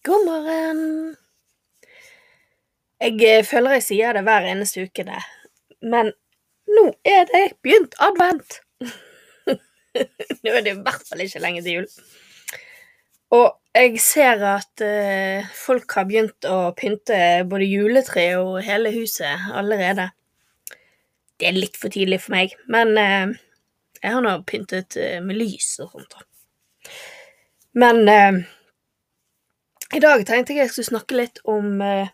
God morgen. Jeg eh, føler jeg sier det hver eneste uke, det. Men nå er det begynt advent. nå er det i hvert fall ikke lenge til jul. Og jeg ser at uh, folk har begynt å pynte både juletre og hele huset allerede. Det er litt for tidlig for meg, men uh, jeg har nå pyntet uh, med lys og sånt. da. Men i dag tenkte jeg jeg skulle snakke litt om eh,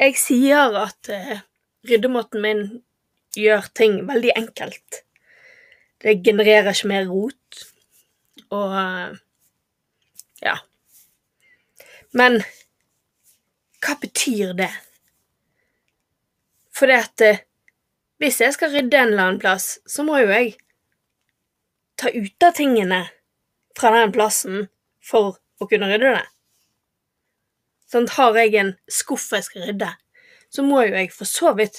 Jeg sier at eh, ryddemåten min gjør ting veldig enkelt. Det genererer ikke mer rot, og eh, ja. Men hva betyr det? For det at eh, hvis jeg skal rydde en eller annen plass, så må jo jeg ta ut av tingene fra den plassen for å kunne rydde det. Sånn, har jeg en skuff jeg skal rydde, så må jo jeg for så vidt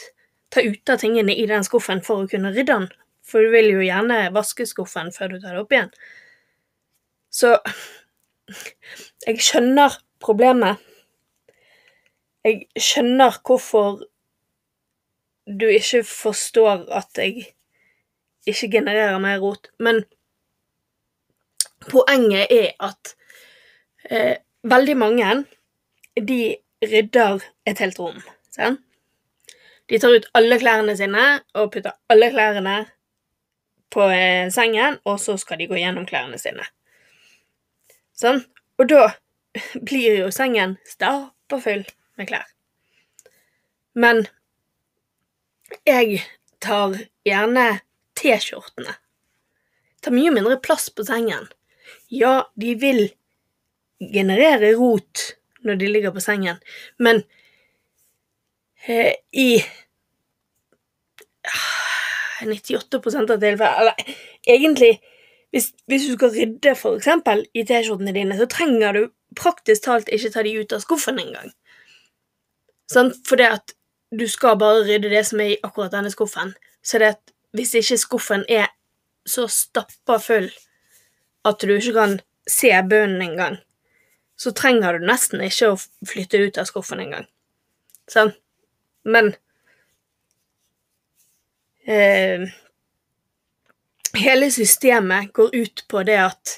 ta ut av tingene i den skuffen for å kunne rydde den. For du vil jo gjerne vaske skuffen før du tar det opp igjen. Så jeg skjønner problemet. Jeg skjønner hvorfor du ikke forstår at jeg ikke genererer mer rot, men poenget er at eh, veldig mange, de rydder et helt rom. Sant? De tar ut alle klærne sine og putter alle klærne på eh, sengen, og så skal de gå gjennom klærne sine. Sånn? Og da blir jo sengen stappfull med klær. Men jeg tar gjerne T-skjortene. Tar mye mindre plass på sengen. Ja, de vil generere rot når de ligger på sengen, men eh, i 98% av tilfellene Eller egentlig hvis, hvis, du skal rydde for eksempel i T-skjortene dine, så trenger du praktisk talt ikke ta de ut av skuffen engang. Sånn? For det at du skal bare rydde det som er i akkurat denne skuffen. Så det at hvis ikke skuffen er så stappa full at du ikke kan se bunnen engang, så trenger du nesten ikke å flytte ut av skuffen engang. Sånn? Men eh, hele systemet går ut på det at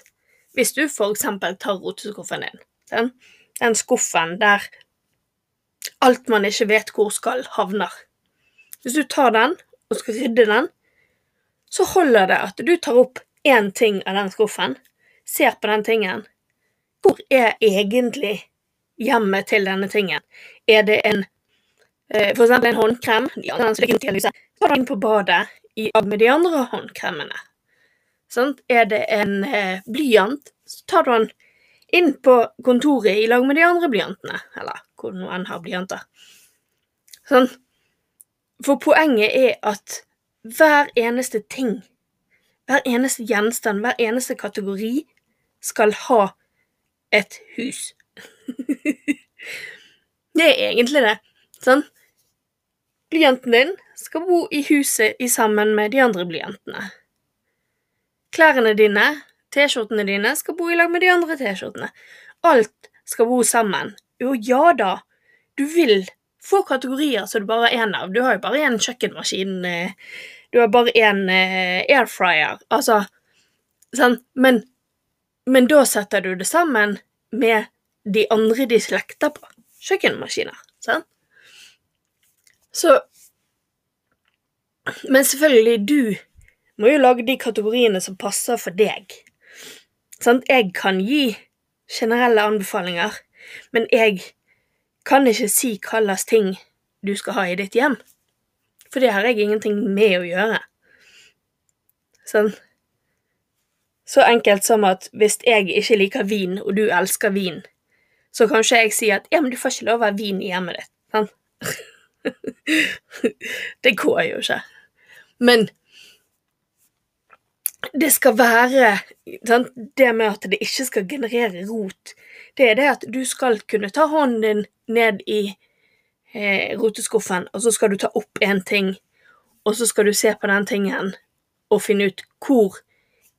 hvis du eksempel tar roteskuffen din, den, den skuffen der alt man ikke vet hvor skal, havner Hvis du tar den og skal rydde den, så holder det at du tar opp én ting av den skuffen, ser på den tingen Hvor er egentlig hjemmet til denne tingen? Er det en eh, for eksempel en håndkrem? Ja, den som ligger i. På badet i lag med de andre håndkremene. Sant? Er det en eh, blyant, så tar du den inn på kontoret i lag med de andre blyantene, eller hvor nå enn har blyanter. Sånn. For poenget er at hver eneste ting, hver eneste gjenstand, hver eneste kategori skal ha et hus. det er egentlig det. Sånn. Blyanten din skal bo i huset i sammen med de andre blyantene. Klærne dine, T-skjortene dine, skal bo i lag med de andre T-skjortene. Alt skal bo sammen. Jo, ja da, du vil få kategorier som du bare har én av. Du har jo bare én kjøkkenmaskin, eh, du har bare én eh, airfryer, altså Sånn, men, men da setter du det sammen med de andre de slekter på. Kjøkkenmaskiner, sant? Så Men selvfølgelig, du må jo lage de kategoriene som passer for deg. Sant? jeg kan gi generelle anbefalinger, men jeg kan ikke si hva slags ting du skal ha i ditt hjem. For det har jeg ingenting med å gjøre. Sånn. Så enkelt som at hvis jeg ikke liker vin, og du elsker vin, så kanskje jeg sier at ja, men du får ikke lov å ha vin i hjemmet ditt. Sant? det går jo ikke. Men det skal være sant? Det med at det ikke skal generere rot, det er det at du skal kunne ta hånden din ned i eh, roteskuffen, og så skal du ta opp en ting, og så skal du se på den tingen og finne ut hvor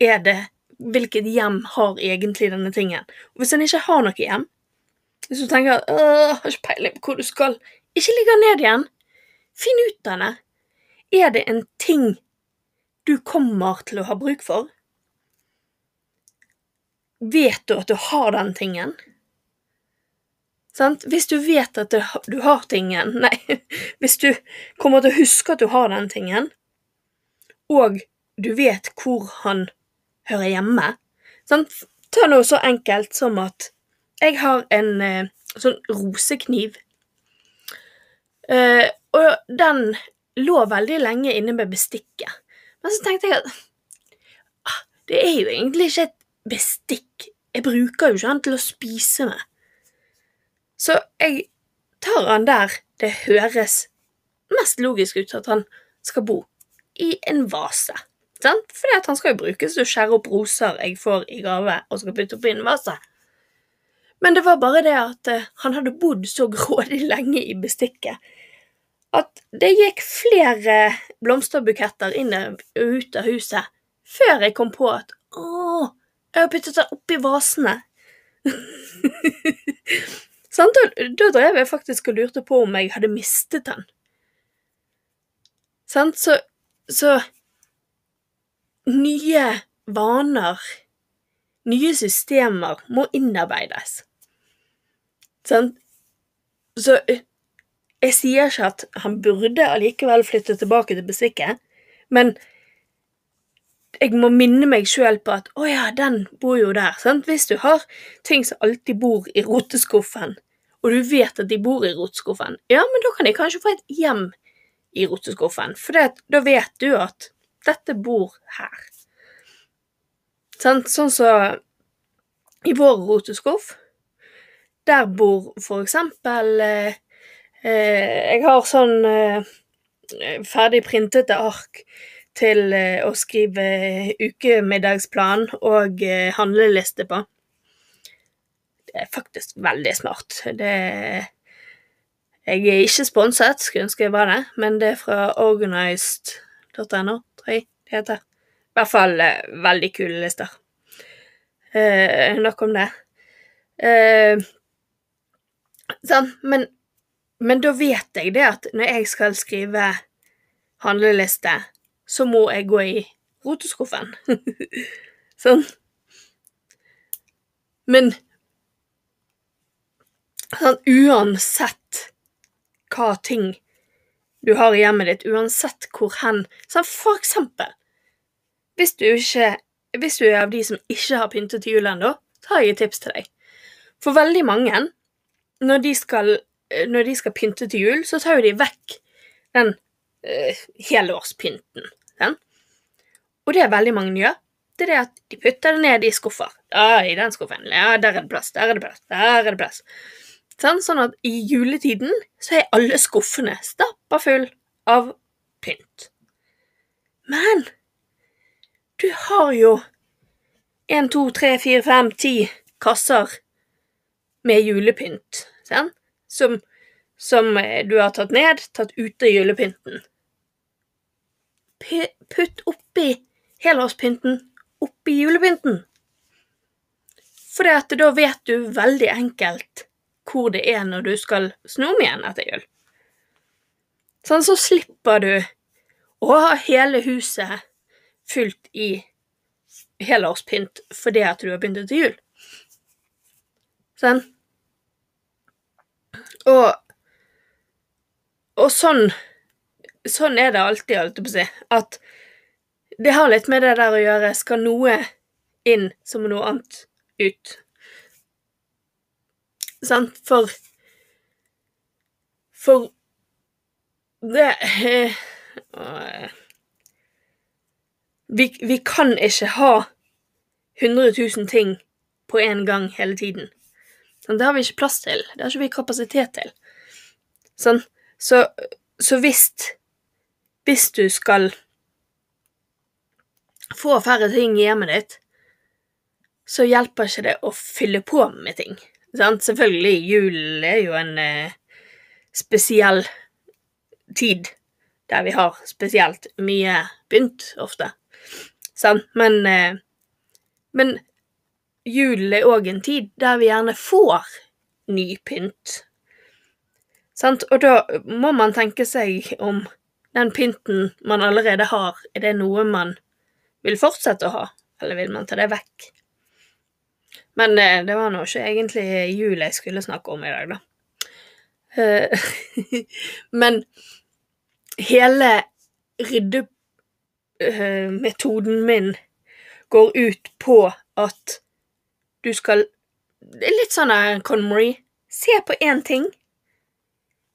er det Hvilket hjem har egentlig denne tingen? Og hvis den ikke har noe hjem, hvis du tenker jeg har ikke peiling på hvor du skal, ikke ligg ned igjen. Finn ut av det. Er det en ting du kommer til å ha bruk for? Vet du at du har den tingen? Sant? Hvis du vet at du har tingen Nei, hvis du kommer til å huske at du har den tingen, og du vet hvor han hører hjemme sant? Ta noe så enkelt som at jeg har en eh, sånn rosekniv, eh, og den lå veldig lenge inne med bestikket. Men så tenkte jeg at ah, det er jo egentlig ikke et bestikk. Jeg bruker jo ikke den til å spise med. Så jeg tar han der det høres mest logisk ut at han skal bo, i en vase. Sant? Fordi at han skal jo brukes til å skjære opp roser jeg får i gave, og skal putte oppi en vase. Men det var bare det at uh, han hadde bodd så grådig lenge i bestikket at det gikk flere blomsterbuketter inn og ut av huset før jeg kom på at å, jeg har puttet det oppi vasene. Sant? Da drev jeg faktisk og lurte på om jeg hadde mistet den. Sant? Så, så nye vaner, nye systemer, må innarbeides. Sånn? Så jeg sier ikke at han burde allikevel flytte tilbake til bestikket, men jeg må minne meg sjøl på at å ja, den bor jo der. sant? Hvis du har ting som alltid bor i roteskuffen, og du vet at de bor i roteskuffen, ja, men da kan de kanskje få et hjem i roteskuffen, for da vet du at dette bor her. Sånn som så, i vår roteskuff, der bor for eksempel eh, eh, Jeg har sånn eh, ferdig printete ark til eh, å skrive ukemiddagsplan og eh, handleliste på. Det er faktisk veldig smart. Det Jeg er ikke sponset, skulle ønske jeg var det, men det er fra organized.no, tror jeg det heter. I hvert fall eh, veldig kule lister. Eh, nok om det. Eh, sånn, men, men da vet jeg det at når jeg skal skrive handleliste så må jeg gå i roteskuffen. sånn. Men sånn, uansett hva ting du har i hjemmet ditt, uansett hvor hen sånn, For eksempel, hvis du ikke Hvis du er av de som ikke har pyntet til jul ennå, så har jeg et tips til deg. For veldig mange, når de skal, når de skal pynte til jul, så tar jo de vekk den øh, helårspynten. Den. Og det veldig mange gjør, det er det at de putter det ned i skuffer. Ja, i den skuffen. Ja, der er det plass, der er det plass, der er det plass. Sånn, sånn at i juletiden så er alle skuffene stappa full av pynt. Men du har jo én, to, tre, fire, fem, ti kasser med julepynt, sånn? som, som du har tatt ned, tatt ut av julepynten putt oppi helårspynten oppi julepynten. For da vet du veldig enkelt hvor det er når du skal snu om igjen etter jul. Sånn så slipper du å ha hele huset fylt i helårspynt fordi at du har begynt til jul. Sånn. Og, og sånn sånn er det alltid, holdt jeg på å si, at det har litt med det der å gjøre. Skal noe inn, så må noe annet ut. Sant? For For det vi, vi kan ikke ha 100 000 ting på en gang hele tiden. Det har vi ikke plass til. Det har ikke vi kapasitet til. Sånn, så, så hvis Hvis du skal få færre ting i hjemmet ditt, så hjelper ikke det å fylle på med ting. Sant? Selvfølgelig, julen er jo en eh, spesiell tid der vi har spesielt mye pynt, ofte. Sant? Men, eh, men julen er òg en tid der vi gjerne får ny pynt. Sant? Og da må man tenke seg om den pynten man allerede har, er det noe man vil fortsette å ha, eller vil man ta det vekk? Men eh, det var nå ikke egentlig jul jeg skulle snakke om i dag, da. Eh, men hele ryddemetoden min går ut på at du skal Det er litt sånn Con Marie. Se på én ting.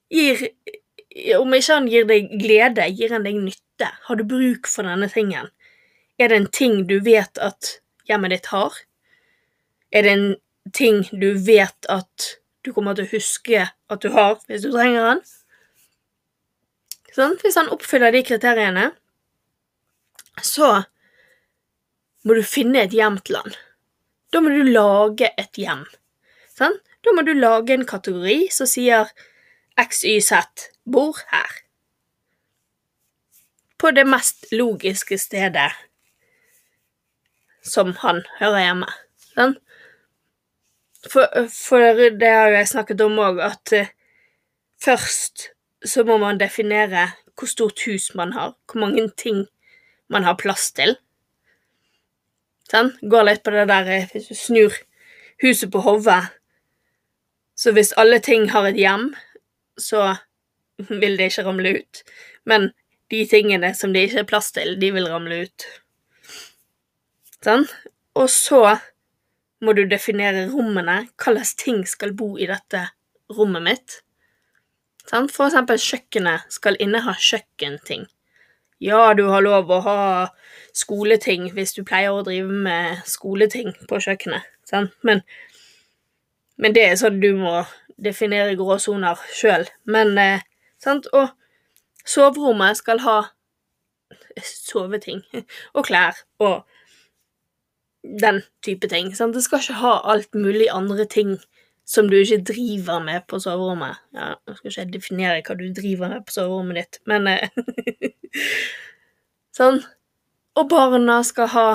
Gir Om ikke han gir deg glede, gir han deg nytte. Har du bruk for denne tingen? Er det en ting du vet at hjemmet ditt har? Er det en ting du vet at du kommer til å huske at du har hvis du trenger den? Sånn? Hvis han oppfyller de kriteriene, så må du finne et hjem til han. Da må du lage et hjem. Sånn? Da må du lage en kategori som sier XYZ bor her. På det mest logiske stedet som han hører hjemme. Sånn? For, for det har jo jeg snakket om òg, at uh, først så må man definere hvor stort hus man har, hvor mange ting man har plass til. Sånn? Går litt på det der eh, hvis du snur huset på hodet. Så hvis alle ting har et hjem, så vil det ikke ramle ut. Men de tingene som det ikke er plass til, de vil ramle ut. Sånn? Og så må du definere rommene. Hvilke ting skal bo i dette rommet mitt? For eksempel kjøkkenet skal inneha kjøkkenting. Ja, du har lov å ha skoleting hvis du pleier å drive med skoleting på kjøkkenet, men, men, det er sånn du må definere gråsoner sjøl. Men eh, sant, og soverommet skal ha soveting og klær og den type ting. Sant? Det skal ikke ha alt mulig andre ting som du ikke driver med på soverommet. Ja, nå skal ikke jeg definere hva du driver med på soverommet ditt, men eh, Sånn. Og barna skal ha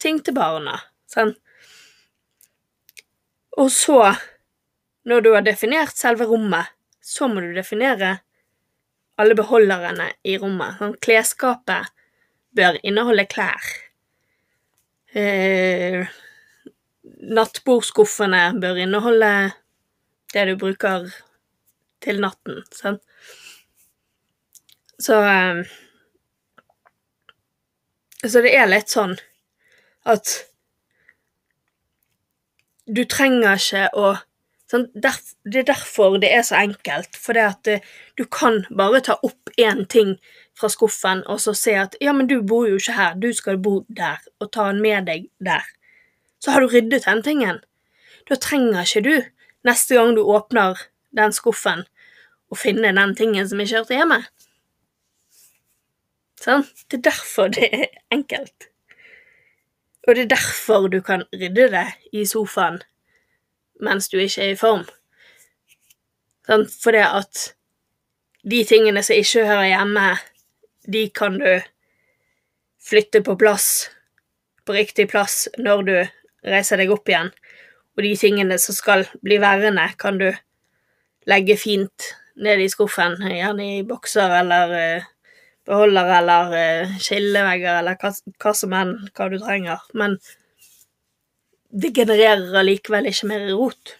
ting til barna. Sånn. Og så, når du har definert selve rommet, så må du definere alle beholderne i rommet. Sånn, klesskapet bør inneholde klær. Eh, nattbordskuffene bør inneholde det du bruker til natten, sant? Så eh, Så det er litt sånn at du trenger ikke å sånn, derf, Det er derfor det er så enkelt, for det at du kan bare ta opp én ting fra skuffen og så se at ja, men du bor jo ikke her, du skal bo der, og ta den med deg der. Så har du ryddet den tingen. Da trenger ikke du, neste gang du åpner den skuffen, å finne den tingen som ikke hørte hjemme. Sånn? Det er derfor det er enkelt. Og det er derfor du kan rydde det i sofaen mens du ikke er i form. Sånn? Fordi at de tingene som ikke hører hjemme de kan du flytte på plass, på riktig plass, når du reiser deg opp igjen. Og de tingene som skal bli værende, kan du legge fint ned i skuffen, gjerne i bokser eller uh, beholder eller uh, skillevegger eller hva, som enn hva du trenger. Men det genererer allikevel ikke mer rot.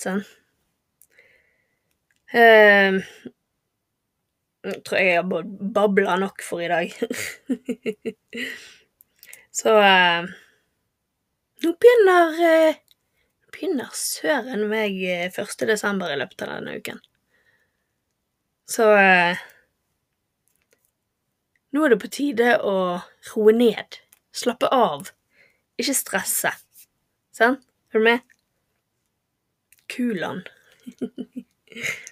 Sånn. Uh, jeg tror jeg jeg har babla nok for i dag. Så eh, Nå begynner eh, begynner søren meg 1. Eh, desember i løpet av denne uken. Så eh, Nå er det på tide å roe ned. Slappe av. Ikke stresse. Sant? Er du med? Kulan.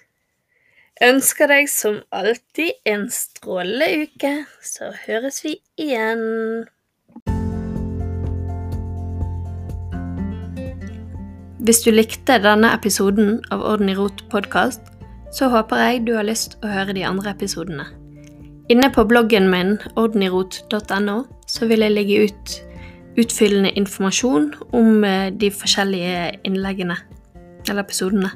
Ønsker deg som alltid en strålende uke, så høres vi igjen. Hvis du likte denne episoden av Orden i rot podkast, så håper jeg du har lyst å høre de andre episodene. Inne på bloggen min ordenirot.no så vil jeg legge ut utfyllende informasjon om eh, de forskjellige innleggene, eller episodene.